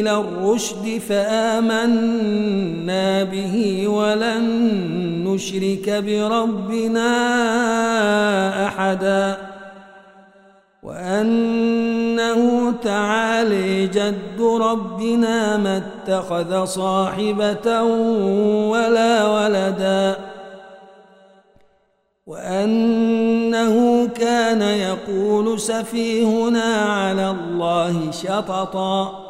إلى الرشد فآمنا به ولن نشرك بربنا أحدا. وأنه تعالي جد ربنا ما اتخذ صاحبة ولا ولدا. وأنه كان يقول سفيهنا على الله شططا.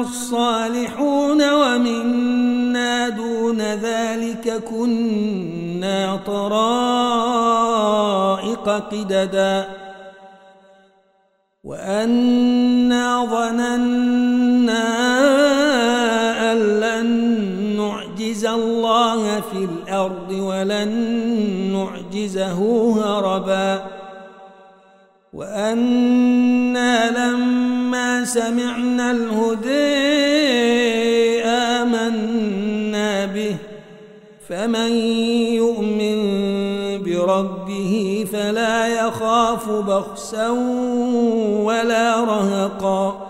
الصالحون ومنا دون ذلك كنا طرائق قددا. وأنا ظننا أن لن نعجز الله في الأرض ولن نعجزه هربا. وأنا لما سمعنا الهدى آمنا به فمن يؤمن بربه فلا يخاف بخسا ولا رهقا.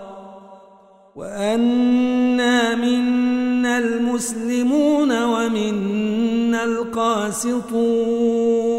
وأنا منا المسلمون ومنا القاسطون.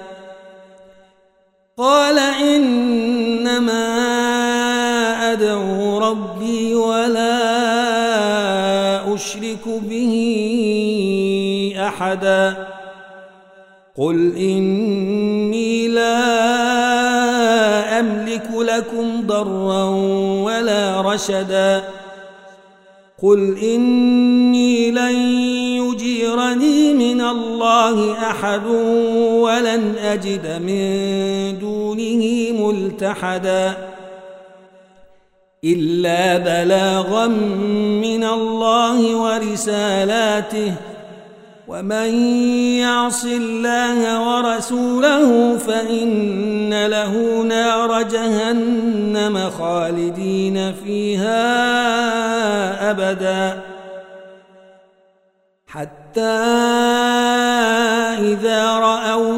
ربي ولا أشرك به أحدا. قل إني لا أملك لكم ضرا ولا رشدا. قل إني لن يجيرني من الله أحد ولن أجد من دونه ملتحدا. إلا بلاغا من الله ورسالاته. ومن يعص الله ورسوله فإن له نار جهنم خالدين فيها أبدا. حتى إذا رأوا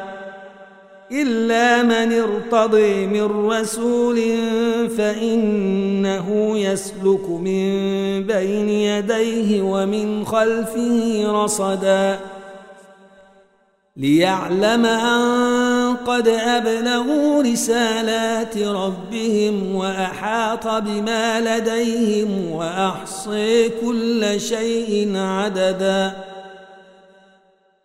إلا من ارتضي من رسول فإنه يسلك من بين يديه ومن خلفه رصدا. ليعلم أن قد أبلغوا رسالات ربهم وأحاط بما لديهم وأحصي كل شيء عددا.